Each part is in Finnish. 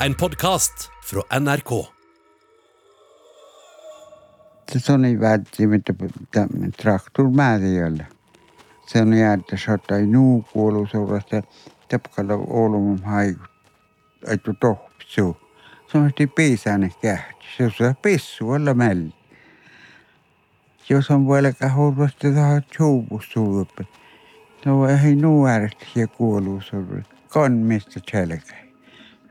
En podkast fra NRK. Se oli välttämättä jolla. Se on jäädä sata ei nuu kuolu seurasta tapkalla olumum haiku. Aitu tohpsu. Se on sitten piisäinen kähti. Se on se pissu olla melli. Jos on vielä horvasta tähän tjuupusuuppe. No ei nuu äärestä ja kuoluu sulle. Kon mistä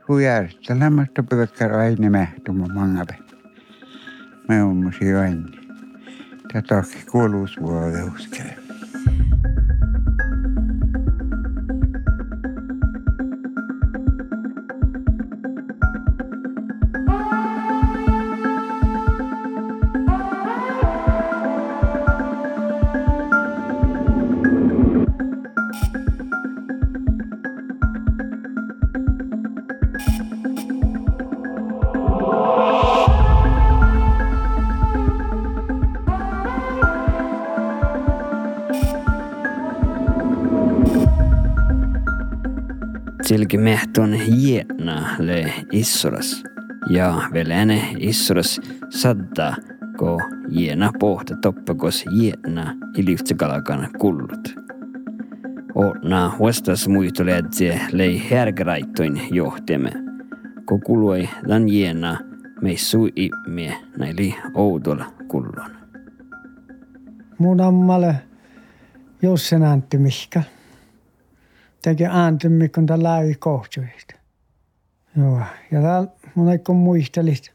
huviarst lämmas, ta peab ära aine mähtuma manga peal. me oleme siin ainult. ta tahaks koolus olla kuskil. Mehton hiena le issoras. Ja velene issoras sadda ko hiena pohta toppakos hiena iliftikalakan kullut. Ootna vastas muistoledze lei härgaraittoin johtemme. Ko kului dan hiena meissu imme näili oudolla kullon. mun ammalle Jussen Antti Mihka. Teki Antti Mikon tämän lävi kohtuista. Joo, ja täällä mun ei kun muistelit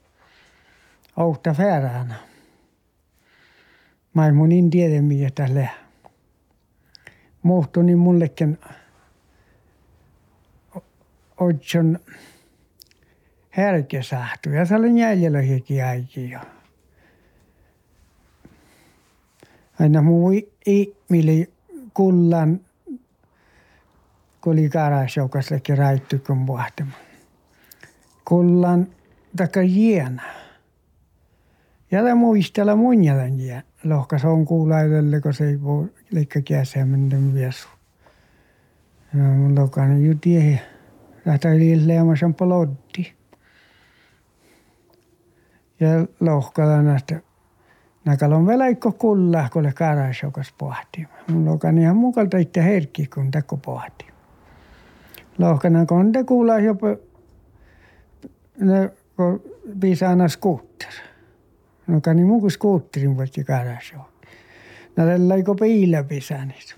Outa Färänä. Mä en mun niin tiedä, mitä tällä Muhtui niin mullekin otson härkesähty. Ja se oli jäljellä hiekin äikin jo. aina muu ihmili kullan kun oli karasjoukas leki raittu kun puhtama. Kullan taka jiena. Ja tämä muistella mun jätän jää. Lohkas on kuulaidelle, kun se ei voi leikka mennä viesu. Ja mun lokan ju tiedä. Lähtä yli leemasen polotti. Ja lohkalla näistä Nakal on vielä ikko kulla, kun karas jokas pohti. Mulla on ihan mukalta itse herkki, kun teko pohti. Lohkana kun te kuulla jopa, ne kun pisana skuutter. No kan muu kuin skuutterin voitti karas jo. No tällä ikko piillä pisänit.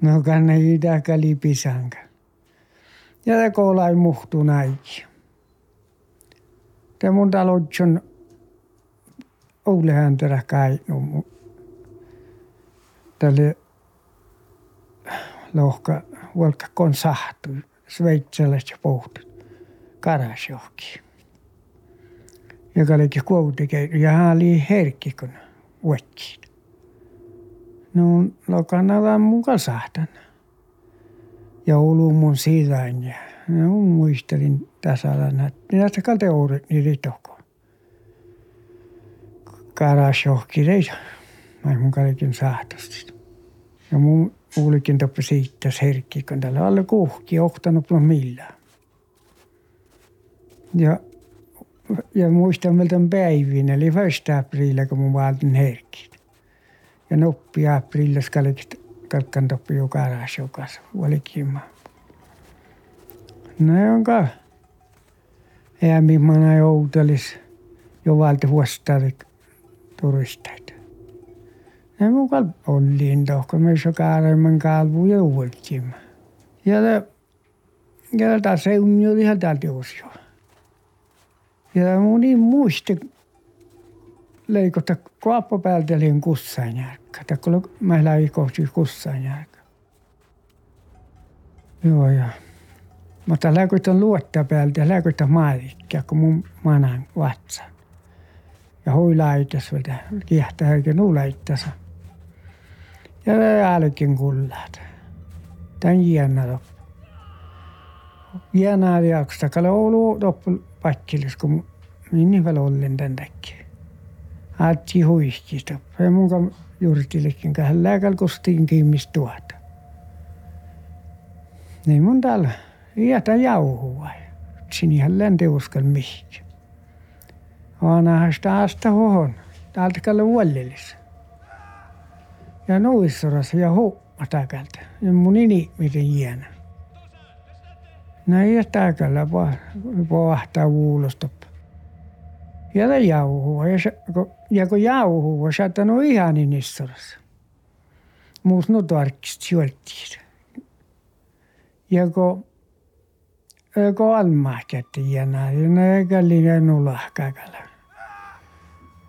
No kan itä kali pisanka. Ja te koolai muhtu näikin. Te mun talotson Olehan tätä kai no, tälle lohka volka kon sahtu sveitsalaiset pohtut karasjohki. Joka oli kuitenkin ja hän oli herkki kun vuokkiin. No lokana vaan mukaan sahtan. Ja olu mun siirään ja no, muistelin tässä aina. Näistä kalte oudet niin ritohko karasjohkireita. Mä mun kaiken saatosti. Ja mun kuulikin toppi siitä herkki, kun tällä alle kuhki, ohtanut no millään. Ja, ja muistan meiltä päivin, eli 1. aprilla, kun mun valtin herkki. Ja noppi aprilla skalikit kalkan toppi jo karasjokas, olikin mä. No jonka, millainen joutelis jo valti huostaavik turisteita. Ja mukaan olin tohko myös kaaremman kalvu ja uudettiin. Ja ja taas se on jo ihan täältä osio. Ja mun niin muisti leikota kuoppa päältä liin kussain järkkä. Kun mä lähdin kohti kussain järkkä. Joo ja. Mutta lääköitä luottaa päältä ja lääköitä maalikkia, kun mun manan vatsan ja huilaitas vielä kiehtää eikä nuulaittasa. Ja jälkeen kullat. Tän jännä loppu. Jännä jaksta, kalle olu loppu pattilis, kun minni vielä ollen tän takia. Aatsi huiskista. Ja mun juurtillekin kahden lääkäl kustiin kiimmis tuota. Niin mun täällä jätä jauhua. patsin ihan läntiuskal mihki. Aina sitä asta hohon. Täältä kalle vuollelis. Ja nuissoras ja huomma takalta. Ja mun nini miten hieno. Näin ja takalla vaan pohtaa vuulostoppa. Ja ta jauhua. Ja, se, kun, ja kun jauhua, saattanut ihan niin nissorassa. Muus no tarkist sieltiin. Ja kun kun almahketti jänä, ja ne kalli nulahkakalla.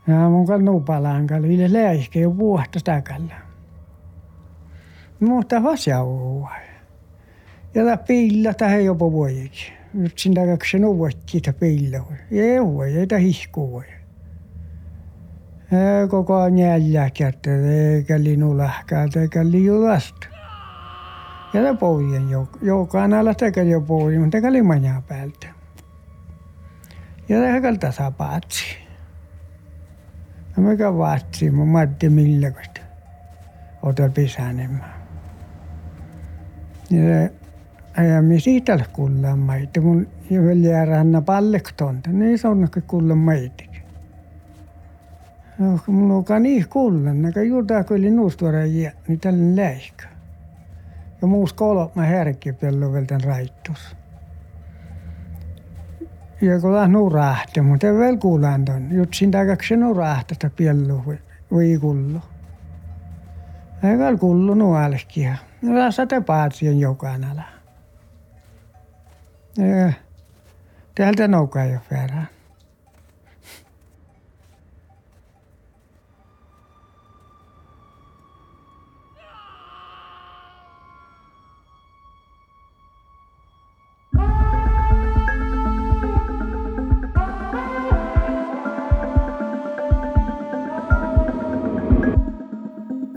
Ja mun kal nupalaan kalli, ile läiske jo vuotta takalla. Mutta vasjauhua. Ja ta pilla tähän jopa vuodeksi. Nyt sin takaksi nuvotti ta pilla. Ja voi, ei ta hihku voi. Koko ajan jäljä kättä, eikä linulahkaa, eikä liulasta. Ja ta pojen joka analla tekä jo pojen, mutta tekä limanja päältä. Ja tekä tasapaatsi. Ja mikä vaatsi, mun matti milläköstä. Otal pisänemään. Ja ja me siitä kullaan maita, mun veljeä ranna pallektonta, niin se on kullan maitikin. No, mun on niin kullan, näkä juurtaa kyllä nuustuora jää, niin tällainen läikä. Ja muus kolma härki pello veltän raittus. Ja kun läht nurahti, mutta ei vielä kuulan ton. Jutsin takaksi nurahti, että pello voi kullu. Ei vielä kullu nuolkia. No tässä te paatsien jokanalla. Täältä noukaa jo verran.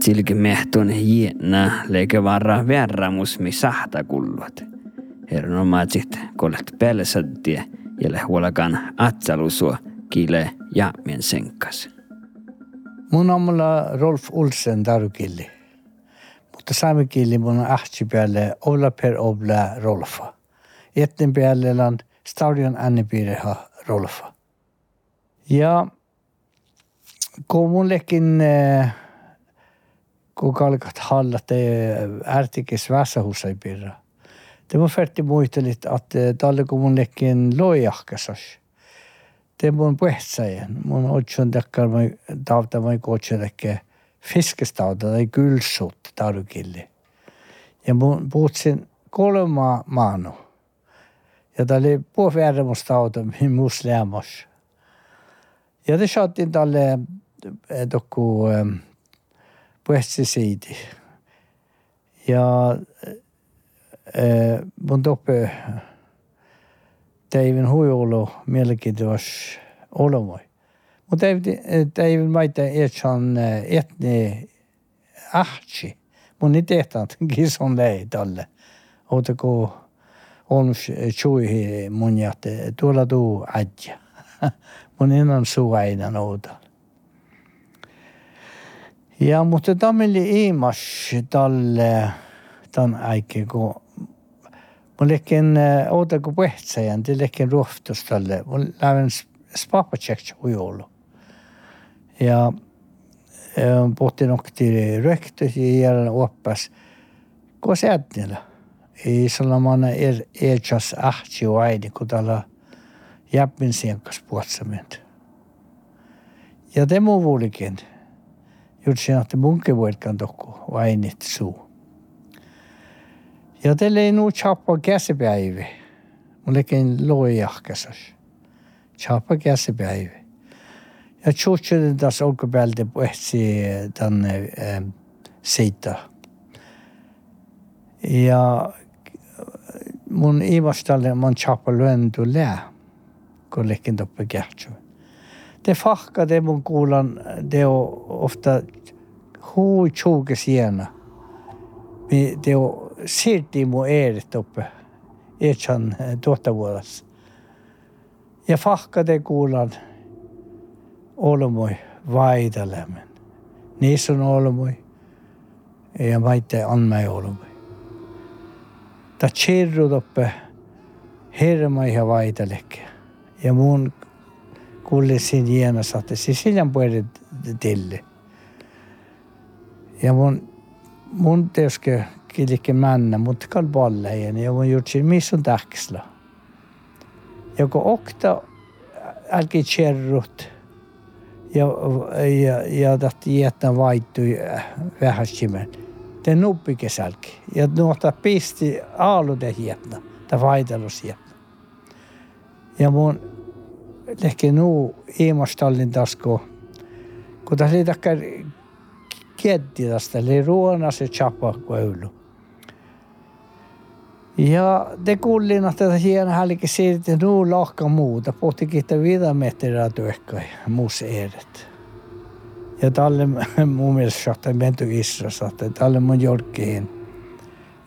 Silki mehtun hiena mi sahta kullut. Erinomaisesti kollet pelsadtie ja huolakan atsalusua kile ja senkas. Mun on mulla Rolf Olsen tarukilli. Mutta saamekilli mun ahti päälle olla per obla Rolfa. Etten päälle on stadion annepiireha Rolfa. Ja kun mullekin äh, kun kalkat hallat ärtikes vässähussa pirra. Var färti muistelit, att talle kun mun lekin loijahkasas. Det mun puhtsajan. Mun otsun takkar mai tauta mai kotselekke fiskestauta tai kylsut tarukille. Ja mun puhutsin kolma maanu. Ja tämä oli puhvermustauta, min mus lämmas. Ja det saatiin tälle tokku pesticidi. Ja äh, mun toppe teivin huijulu mielenkiintois olomoi. Mutta teivin maita etsan etni ahtsi. Mun ei tehtaan kison lei tälle. Ootako on tjuihi mun jätte tuolla tuu adja. mun innan suu aina noudalla. Ja, mutta tameli imas talle tan aike, kun mun lekin outa kun puhtsajan, te lekin ruoftus talle. Mun läven spapatsekts ujolu. Ja pohti nokti röktus ja jälleen oppas. Kun se ätnillä. Ei sellainen er, erchas ahti aini, kun täällä jäppin sienkas puhutsament. Ja te muu vuolikin jutsin munkevuotkan tokku vainit suu. Ja teille ei nuu chappa käsipäivä. Mullekin loijahkasas. Chappa käsipäivä. Ja tjuutsin tässä olkapäältä puhtsi tänne äh, siitä. Ja mun imastalle man chappa lyöntu lää, kun lekin toppe kähtsuu det fahka det mun kuulan, det on ofta huu tjuuke siena. Det on silti mun eerit uppe, eetsan tuottavuudessa. Ja fahka det kuulan olmoi vaidalemmen. Niissä on olmoi ja maite anmai olmoi. Ta kirrut uppe hirma ihan vaitalekke. Ja mun siinä hienossa, että siis silloin puhuin tille. Ja mun, mun teoske kilike männä, mutta kall ballejen ja mun jutsin missä on täksla. Ja kun okta älki cherrut ja, ja, ja tahti jättää vaittui äh, vähäisimen. Te nuppi kesälki. Ja nuotta pisti aalude hietna, tai vaitelus hietna. Ja mun lehki nuu iimastallin tasku, kun tässä oli takkar kietti tästä, eli ruona se chapa koulu. Ja det kuulin, että hieno hälki siirti nuu lohka muuta, pohti kiittää viida metriä työkkäi muus edet. Ja tälle mun mielestä saattaa menty Israelissa, että tälle mun jorkkiin.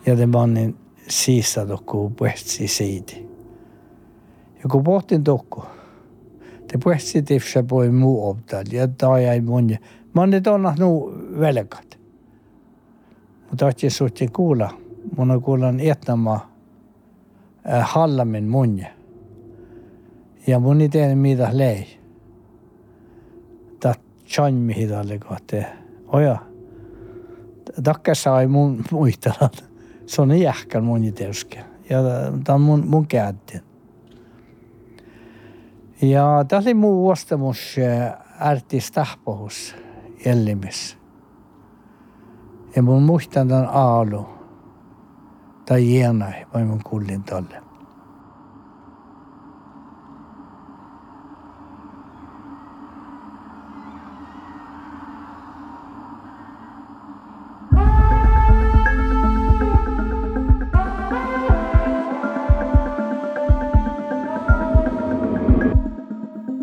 Ja te mannin siisa dokku puhtsi siitä. Ja kun pohtin te puhtsi tifsa voi muu optal, ja tämä jäi mun. Mä oon nyt onnah nuu velkat. Mutta tahti suhti kuulla, mun kuulan etnama äh, hallamin munje. Ja mun ei tiedä mitä lei. Chanmi hidalle kohte. Oja. Takka sai mun muistelan. Se on jähkän mun. Ja tämä on mun, mun käyttiin. Ja tämä oli muu vuostamus ärti stahpohus ellimis. Ja mun muistan tämän aalu. Tai jienai, vai mun kullin tolle.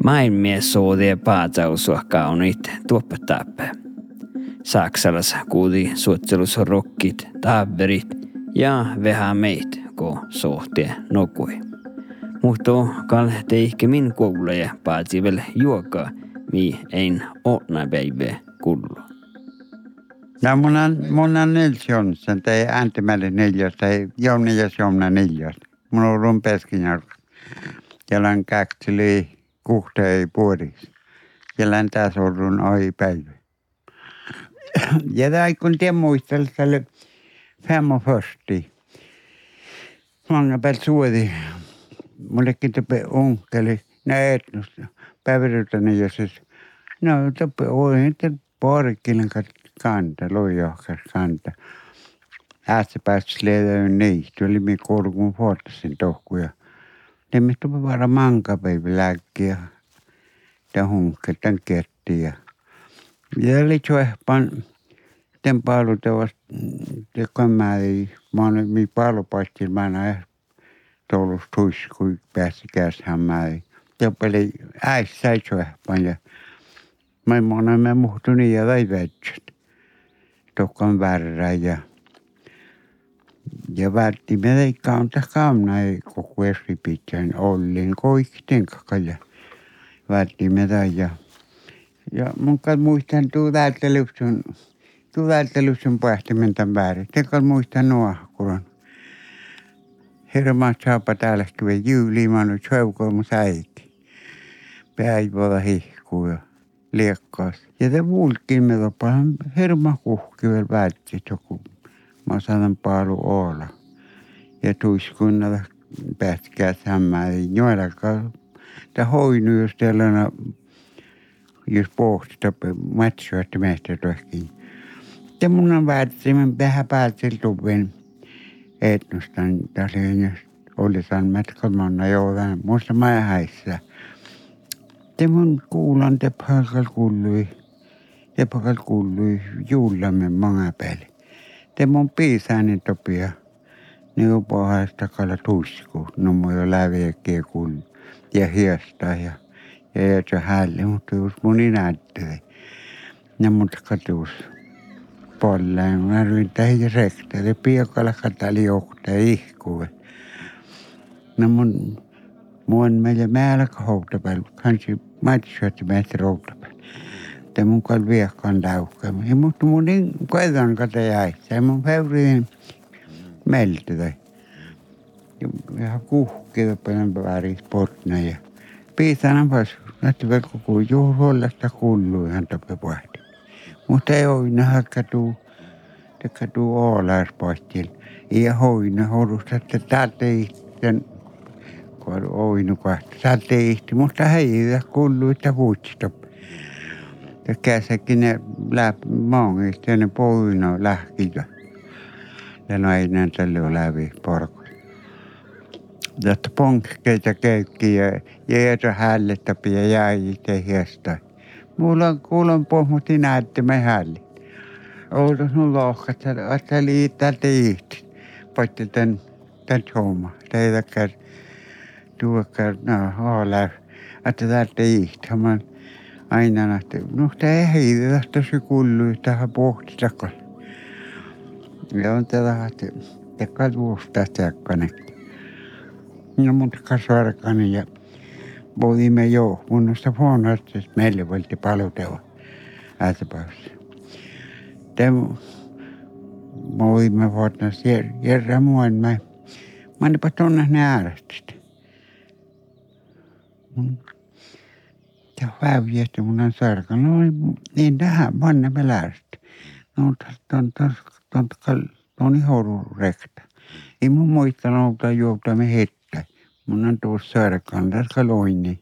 Mainmies soodie paatsausua kauniit tuoppatäppä. Saksalassa kuuli suotselus rokkit, taverit ja vähän meit, ko sohtie nokui. Mutta kal teihke min kuuleja paatsi vel juokaa, mi ein onna päivä kullu. No mun on, mun on Nils Jonsson, tai Antimäli neljäs, tai Jouni ja Jomna neljäs. Mun on rumpeskin ja lan kakteli kuhtei puolis. Ja län taas orrun oi päivä. Ja tämä kun te muistel tälle 45. Många suodi. Mullekin tepe onkeli, etnosta. Päivärytäni ja siis, no tepe oi, että parkkilen kanta, lojohkas kanta. Ästä päästä sleedään niin, tuli mi korkun fortasin tohkuja. Ne mistä vara mankapäivä lääkkiä. Tämä hunkke, tämän kettiä. Ja oli pan den palu det var det kom med i man mi palu paistin mä näin tuolus tuis kui pääsi käs hämää. Det oli äis säitsö pan ja mä mona mä muhtuni ja väivätset. Tokkon värrä ja ja vältti me ei kaunta kauna ei koko eri pitkään ollin koikten kakaja. Vältti me ja ja mun kai muistan tuu välttelyksen tuu välttelyksen pähtimen tämän väärin. Te kai muistan nuo kun Herma saapa täällä kyllä mä oon söukoon mun äiti. Päivällä hihkuu ja liekkaas. Ja te muulkin me lopaan herma kuhki vielä vältti joku mä sanon paalu olla. Ja tuiskunnalla pätkää hämmää, ei joillakaan. Tämä hoinu, jos tällainen, jos pohti, tappe matsoa, että meistä tohkin. Ja mun on väärin, vähän päätsen tuven etnostan, tässä oli saan matkamana jo vähän, muista mä häissä. Te mun kuulan te pakal kuului, te pakal kuului juhlamme mga päälle te mun piisäni topia. Niin on pohjasta kalla tusku. No mun jo läviäkin kun ja hiesta ja ja se hälle, mutta jos mun inätteli. Ja mut katus polleen. Mä ryin tähän rektä. Ja piekalla katali johtaa ihkuun. No mun mun meillä määllä kohta päällä. Kansi matsuat meitä routa että mun viekkaan laukkaama. Ja mutta mun niin koetan kata jäi. Mun fevriin melti tai. Ja kuhki kiipeän väri sportna ja piisana pas nähty velko kun juhruollasta kuuluu ihan toppe puhti. Mutta ei oina hakka tuu, tekka tuu oolaispostil. Ja hoina horusta, että täältä sitten kun oinu kahta. Täältä ihti, mutta heitä kuuluu, että Ja käsäkin ne läpi maangista ja ne poina lähkitä. Ja no ei näin tälle läpi porkoja että ponkkeita keikki ja jäärä hällettä ja jäi tehdä Mulla on kuulon pohmuti me hälli. Outos mun lohkat, että liittää tiihti. Poitte tän, tän homma. Teidäkään tuokkaan, no, ole. Että täältä tiihti. Aina nähty. No, tämä ei tästä se kuuluu tähän pohtitakon. Ja on tätä, että tekkaa tuosta täkkanekki. No mutta kasvarkani ja voimme jo. Mun on sitä huonoista, että meille voitti palutella äitäpäivässä. Te voimme vuotna järjä muun. Mä, mä enpä tunne ne äärestä. Ja vähän viesti mun on sarka. No niin tähän vanne peläästä. No ton ton ton ton rekta. Ei mun muistanut, että juotamme hetki mun on tuossa sarkan tässä loini.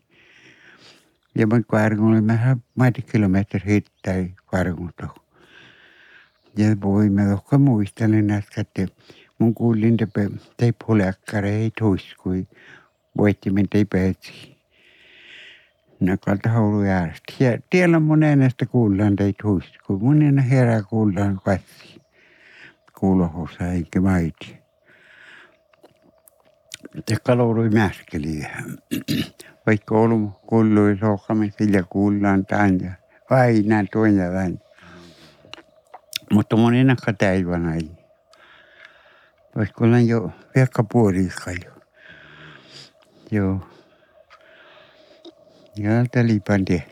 Ja mun kvargun oli vähän maita kilometri hittäi kvargunta. Ja voi mä tokko muistelen näistä, että mun kuulin, että tei pulekkare ei tuiskui. Voitti min tei No järjestä. Ja tiellä mun ennästä kuullaan tei tuiskui. Mun ennä herää kuullaan katsi. Kuulohossa eikä maiti te kalorui märkeliä. Vaikka ollut kuului sohkamista ja kuullaan tämän ja aina tuon ja tämän. Mutta mun ennakka täivänä ei. Vaikka olen jo vaikka puoliska jo. Joo. Täältä liipan tee.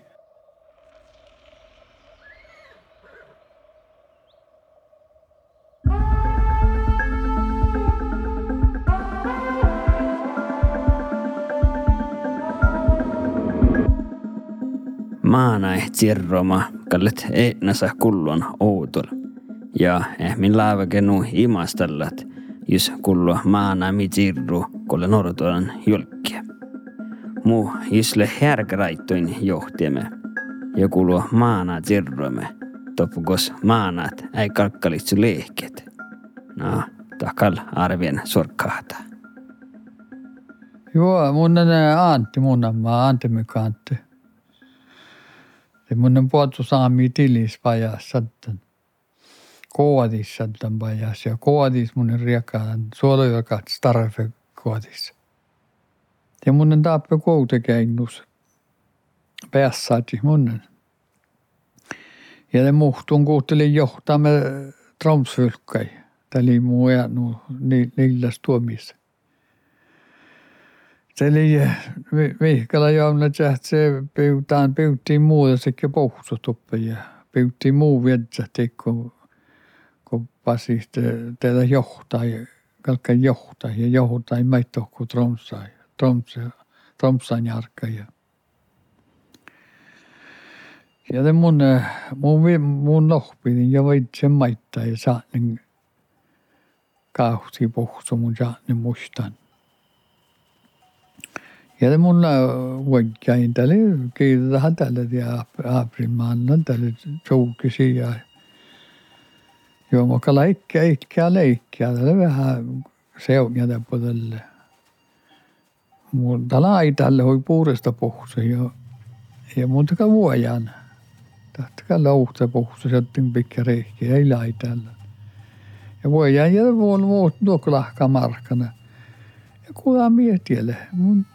maanai tsirroma kallet nasa kullon outol. Ja ehmin laavakenu imastallat, jos kullo maana mi tsirru kolle nortolan julkkia. Mu isle härkäraittoin johtiemme ja kullo maana tsirromme, topukos maanat ei kalkkalitsu lehket. No, takal arvien sorkkahta. Joo, mun on Antti, mun on Antti Antti. mun on puhuttu saami tilis pajas sattan. Koodis sattan ja koodis mun on riekaan suolojakat starfe koodis. Ja mun on tappe koutekeinnus. Päässaati mun on. Ja ne muhtun kuuttelin johtamme Tromsfylkkai. Tämä oli muu ja niilläs tuomissa se oli vihkalla joomna että se piutaan piuttiin muuta sekä pohsutuppa ja piuttiin muu vietsä kun kun pasiste teillä johtaa kalkka johtaa ja johtaa ei kun tromsaa tromsaa tromsaan jarkka ja ja mun mun mun lohpinin ja voit sen maittaa ja saa niin kauhti pohsu mun saa niin mustan. Ja mun vaikkain tälle kiitetään tälle ja aaprimaanna tälle joukisi ja joo mutta leikkiä ikkiä leikkiä tälle vähän seunjata puolelle. Mutta laitalle hui puuresta pohse ja ja muuta vuojan. Tahtakaa louhta pohse sitten pikkä rehki ei laitalle. Ja vuojan ja vuon muut nuoklahka markkana. Ja kuulla mietielle mun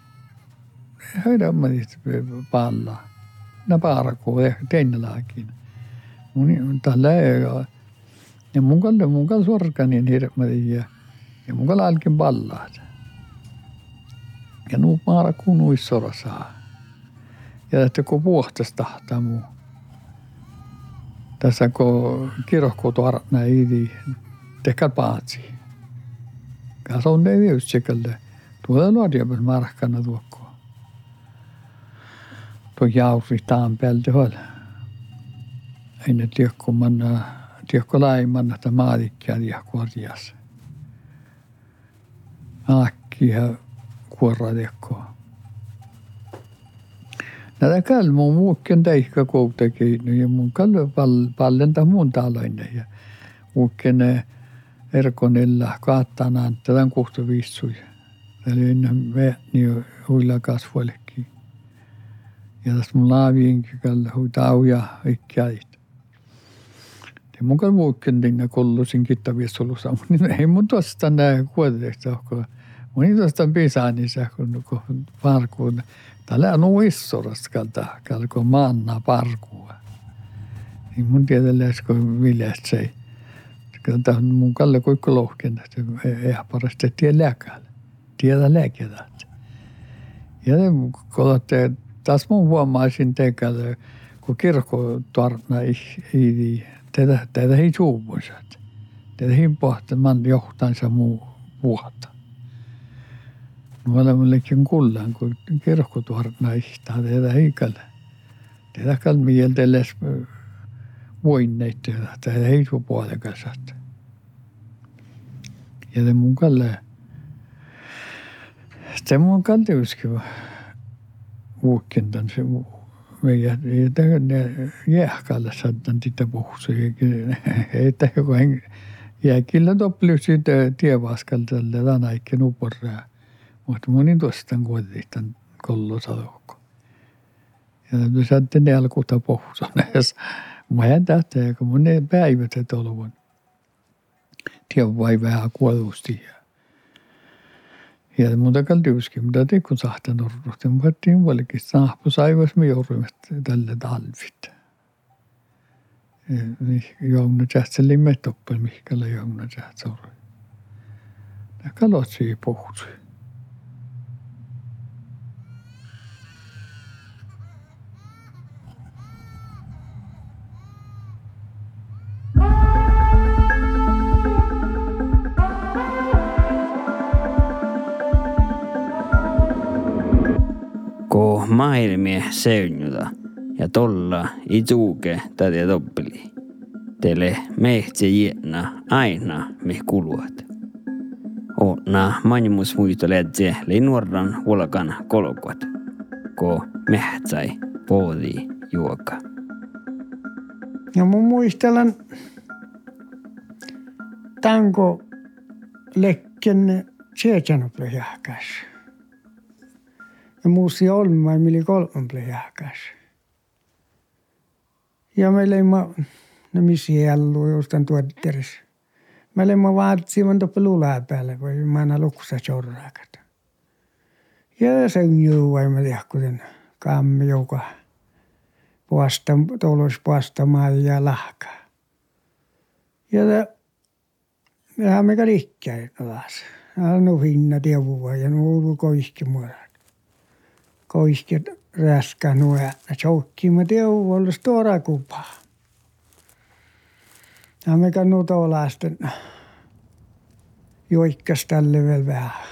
höydämmäistä palla. Nä paaraku ehkä teinälaakin. Mun tällä ja mun kalle mun kalle sorkani niin hirveä ja mun kalle alkin pallaat. Ja nuu paaraku nuis sorsaa. Ja että kun puhtas tahtaa muu. Tässä kun kirjohkuutu arna ei tehkää paatsi. Kanssa on ne viutsikalle Tuolla luodjapel markkana tuokko. Tuo jauri taan päältä huolella ei ne tiekko manna, tiekko laimanna, että maalikkia ja korjas. Aakki ja kuorra tiekkoa. Näitä kalmu muukken teikka kuitenkin, ja mun kallu pallenta mun taloinen ja muukken erkonilla kaattanaan tätä kuhta viissuja. Eli ennen me niin huilla kasvoillekin. Ja tässä mun laaviinkin kalla hui tauja ikkäit. Det mun kan muukken dinna kollusin mutta ei mun tuosta näe kuitenkin, kun ei tuosta pisani se, kun parkuun. Täällä on uissoraskalta, kalko maanna parkua. Niin mun tietää, kun viljast se. Tämä on mun kalle kuikko lohken, että ei parasta tiedä lääkäällä. Tiedä lääkettä. Ja kun taas mun huomaisin tekällä, kun kirkko tarna ei, Tätä, tätä ei suupuisat. Tätä ei pohtamaan johtansa muu vuotta. olemaläkin kulla, kun kirkkotuorna ihtaa tehdä heikalla. Tehdä kal mieltelles voinneet tehdä, tehdä heitu puolekassa. Ja te mun kalle, te mun kalle uskiva uukkintan se meidän jäähkalle saattan sitä puhuisikin. Että joku jääkillä topplysi tievaskalta tänä ikinä uporraa. Mutta moni tuosta kuitenkin kollosalokko. Ja saada ne alkuuta puhussa. Mä en tähtä, kun mun ne päivät et ollut. Tiedän vai vähän kuolusti. Ja muuta kaltiuskin, mutta te kun sahta norruhti, mutta tiin valkin saahpu saivas me joudumme tälle talvit. Jouna tähtseli me toppel mihkällä jouna tähtsori. Ja kalot siihen puhutui. Maailmie seunjuta ja tolla ituuke tätä toppeli. Teille mehtse jiena aina me kuluat. Onna manjumus muistoledje linuorran ulkan kolkuat, ko mehtsai poodi juoka. Ja mun muistelen tanko lekken tjejanopla jahkas ja muusi olma mili kolman plejahkas. Ja me leima, no missi jallu jostain tuotteris. Me leima vaatsivan toppe lulaa päälle, voi mä aina lukussa chorraakat. Ja se on juua, me liahkuten kammi joka puasta, tuolos puastamaan ja lahkaa. Ja ja me kaikkea alas. No hinna tievua ja no ulkoihki muodaan koisket räskä nuja. Choukki mä tiedän, olla stora kupa. Ja me kannu tuollaisten joikkas tälle vielä vähän.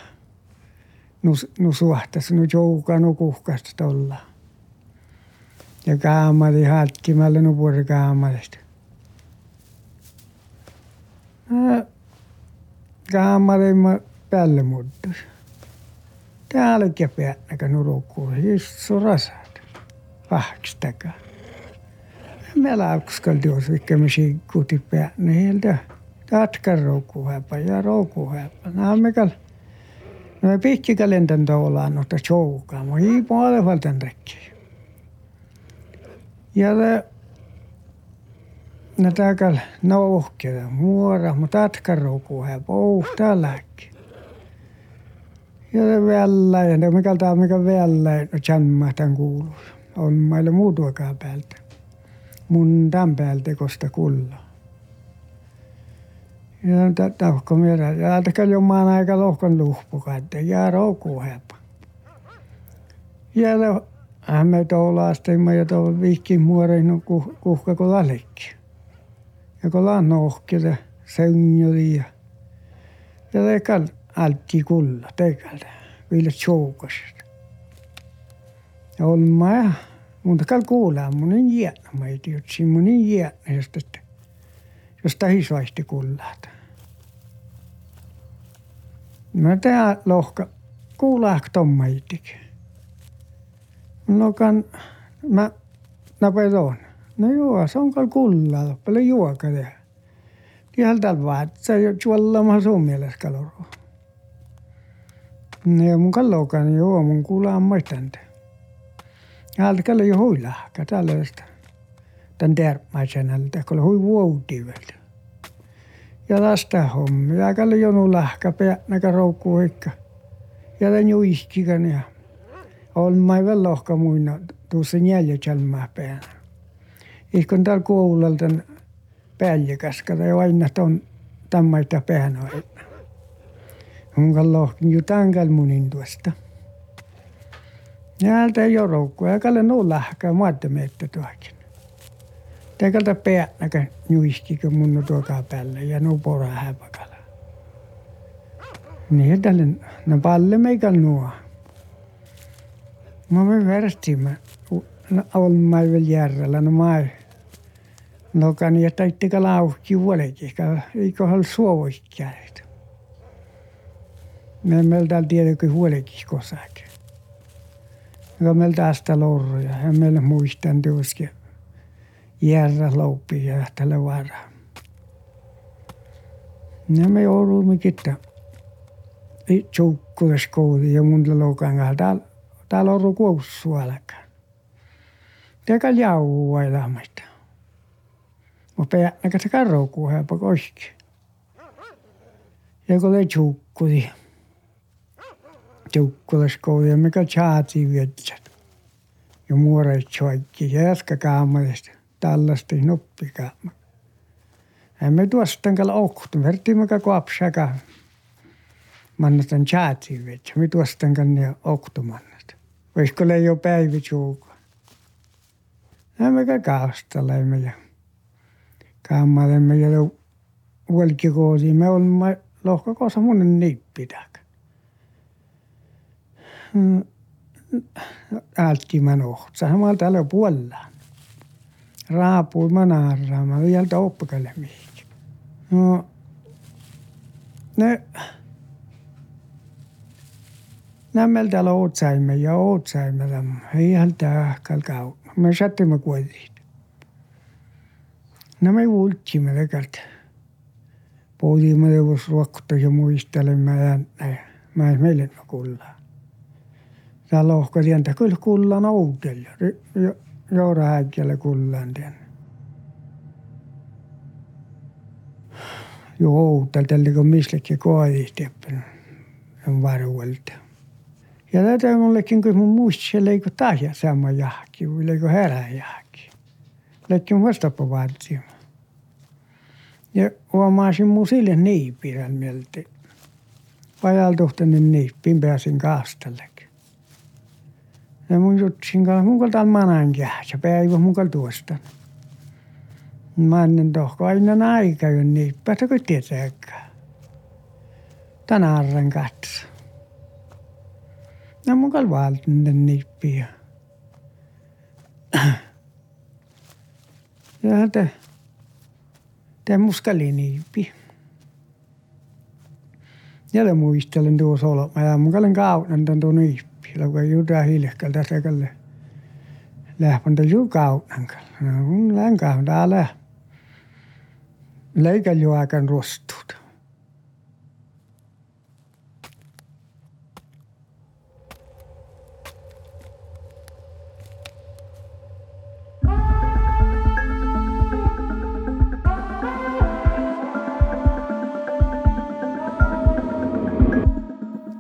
Nu, nu suhtas, nu jouka, nu kuhkasta tolla. Ja kaamari hatkimällä, nu puhuta kaamarista. Kaamari päälle muuttus täälläkin päännäkä nurukkuu, siis. Pahaks takaa. Me laukskalti jos vikkä me sikkuuti päännä heiltä. Tatkan roukkuhäpä ja roukkuhäpä. Nämä mekal. No me pikki kalentän toulaan noita choukaa. Mä hii puolella tän rekki. Ja te No takal nouhkeda muora, mutta tatkan roukkuhäpä. Oh, tälläkin. Ja vielä, ja mikä tämä mikä vielä, no tämän kuuluu. On meillä muutuakaan päältä. Mun tämän päältä kosta kulla. Ja tahko mierä. Ja täältä jommaan aika lohkon luhpukatte. Ja roukuu hepa. Ja hän me toulaastimme ja tuolla vihkin muorein no kuhka kun lalekki. Ja kun laan nohkille, seunjoli ja ja tekal alati kulla tegelda üle tšoukast. on ma jah, mutta kall kuulaa, mun on jäänä, mä ei tiedä, siinä mun on jäänä, just että jos tahis vaisti kullaat. Mä tää lohka kuulaak tomma itikin. Lokan mä napedoon. No joo, se on kall kullaa, paljon juoka tehdä. Ihan tällä vaan, että se ei ole juolla, mä sun mielessä kalorua. Ne mun kallokan, joo, mun kuulaa maistante. Ja alkalle jo huilahka tällaista. Tän termäisenältä, kun hui vuotivelta. Ja tästä hommi. Ja kalle jonu lahka päänäkä roukku ikka. Ja tän juiskikan ja on mai väl lohka muina tuossa neljä chalmaa päänä. Ihkon täällä koululta päällikäskata ja aina ton tammaita päänä. Mun kallohkin ju tankal munin tuosta. Näältä ei ole roukkua, ja kalle nuu lahkaa muotta meitä tuokin. Tekalta päänäkä nuiskikö mun tuokaa päälle ja nuu pora häpäkala. Niin tälle, no palle meikä nuo. Mä voin verstimme, on mai vielä järjellä, no mai. No kan ja taittika lauhki vuolekin, eikö hal suovoikkäät. Me meiltä tiedäkö huolekin kosakin. Ja meillä tästä lorruja ja meillä muistan tuossa järra louppi ja tällä vara. Ja me joudumme kitta tjoukkules koodi ja mun lokan täällä täällä on rukoussu alkaa. Teka jaua elämästä. Mä peänäkä se karroukuu häpä koski. Ja kun le tjukkudi tukkulaskouluja, mikä chaati viettät. Ja muoret choikki ja äskä kaamalista tällaista noppikaama. Emme tuosta kalla oktu, verti mikä kuapsaka. Mannatan chaati viettät, me tuosta kanne oktu mannat. Voisiko le jo päivä chuuko. Emme kaastalemme ja kaamalemme ja huolkikoosiin. Me olemme lohkakossa monen niippitäk Äh, äältki manohtsa, samal tälle puolella. Raapui manarrama, yhdeltä oppikalle mihinkin. No, ne, nämä täällä ootsaimme ja ootsaimme tämän, yhdeltä ahkal kautta. Me sattimme kuitenkin. Nämä vuultsimme lekalt. Pohdimme, jos ruokkuttaisiin muistelemme ja näin. Mä en meille kuullaan. Ja lohkosientä kyllä kullan outella. Joura häikkällä kullan tien. Jo outel tälle kun mislekin koodisteppen on varuelta. Ja tätä mullekin kun mun muistissa leikko tahja sama jahki, vai leikko herää jahki. Leikkin vastappa vartio. Ja huomasin mun sille niipirän mieltä. Vajaltuhtainen niippiin pääsin kaastalle. Ja mun jutsin kanssa, mun kaltaan manan kähtsä, päivä mun tuosta. Mä ennen tohko aina aika jo niin, päätä kuin tietääkään. Tänä arran katsa. Ja mun kal valtinen niippiä. Ja te, te muskali niippi. Ja muistelen tuossa olema ja mun kalen kaunan tuon tuo niippi sillä kun juta hiljekältä sekalle lähpäntä jukaunankal. No mun länkaan täällä leikän jo aikan rostut.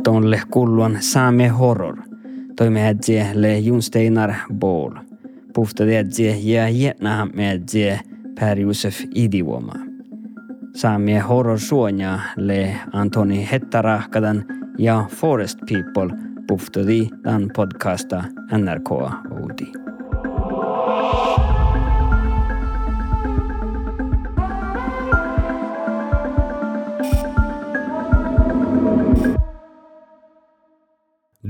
tonle kulluan saame horror. Toime ädje le Junsteinar Ball. Pufta ädje ja jätna ädje Per Josef Idivuoma. Saamie horror suonia le Antoni Hettarahkadan ja Forest People puftadi dan podcasta NRK Oudi.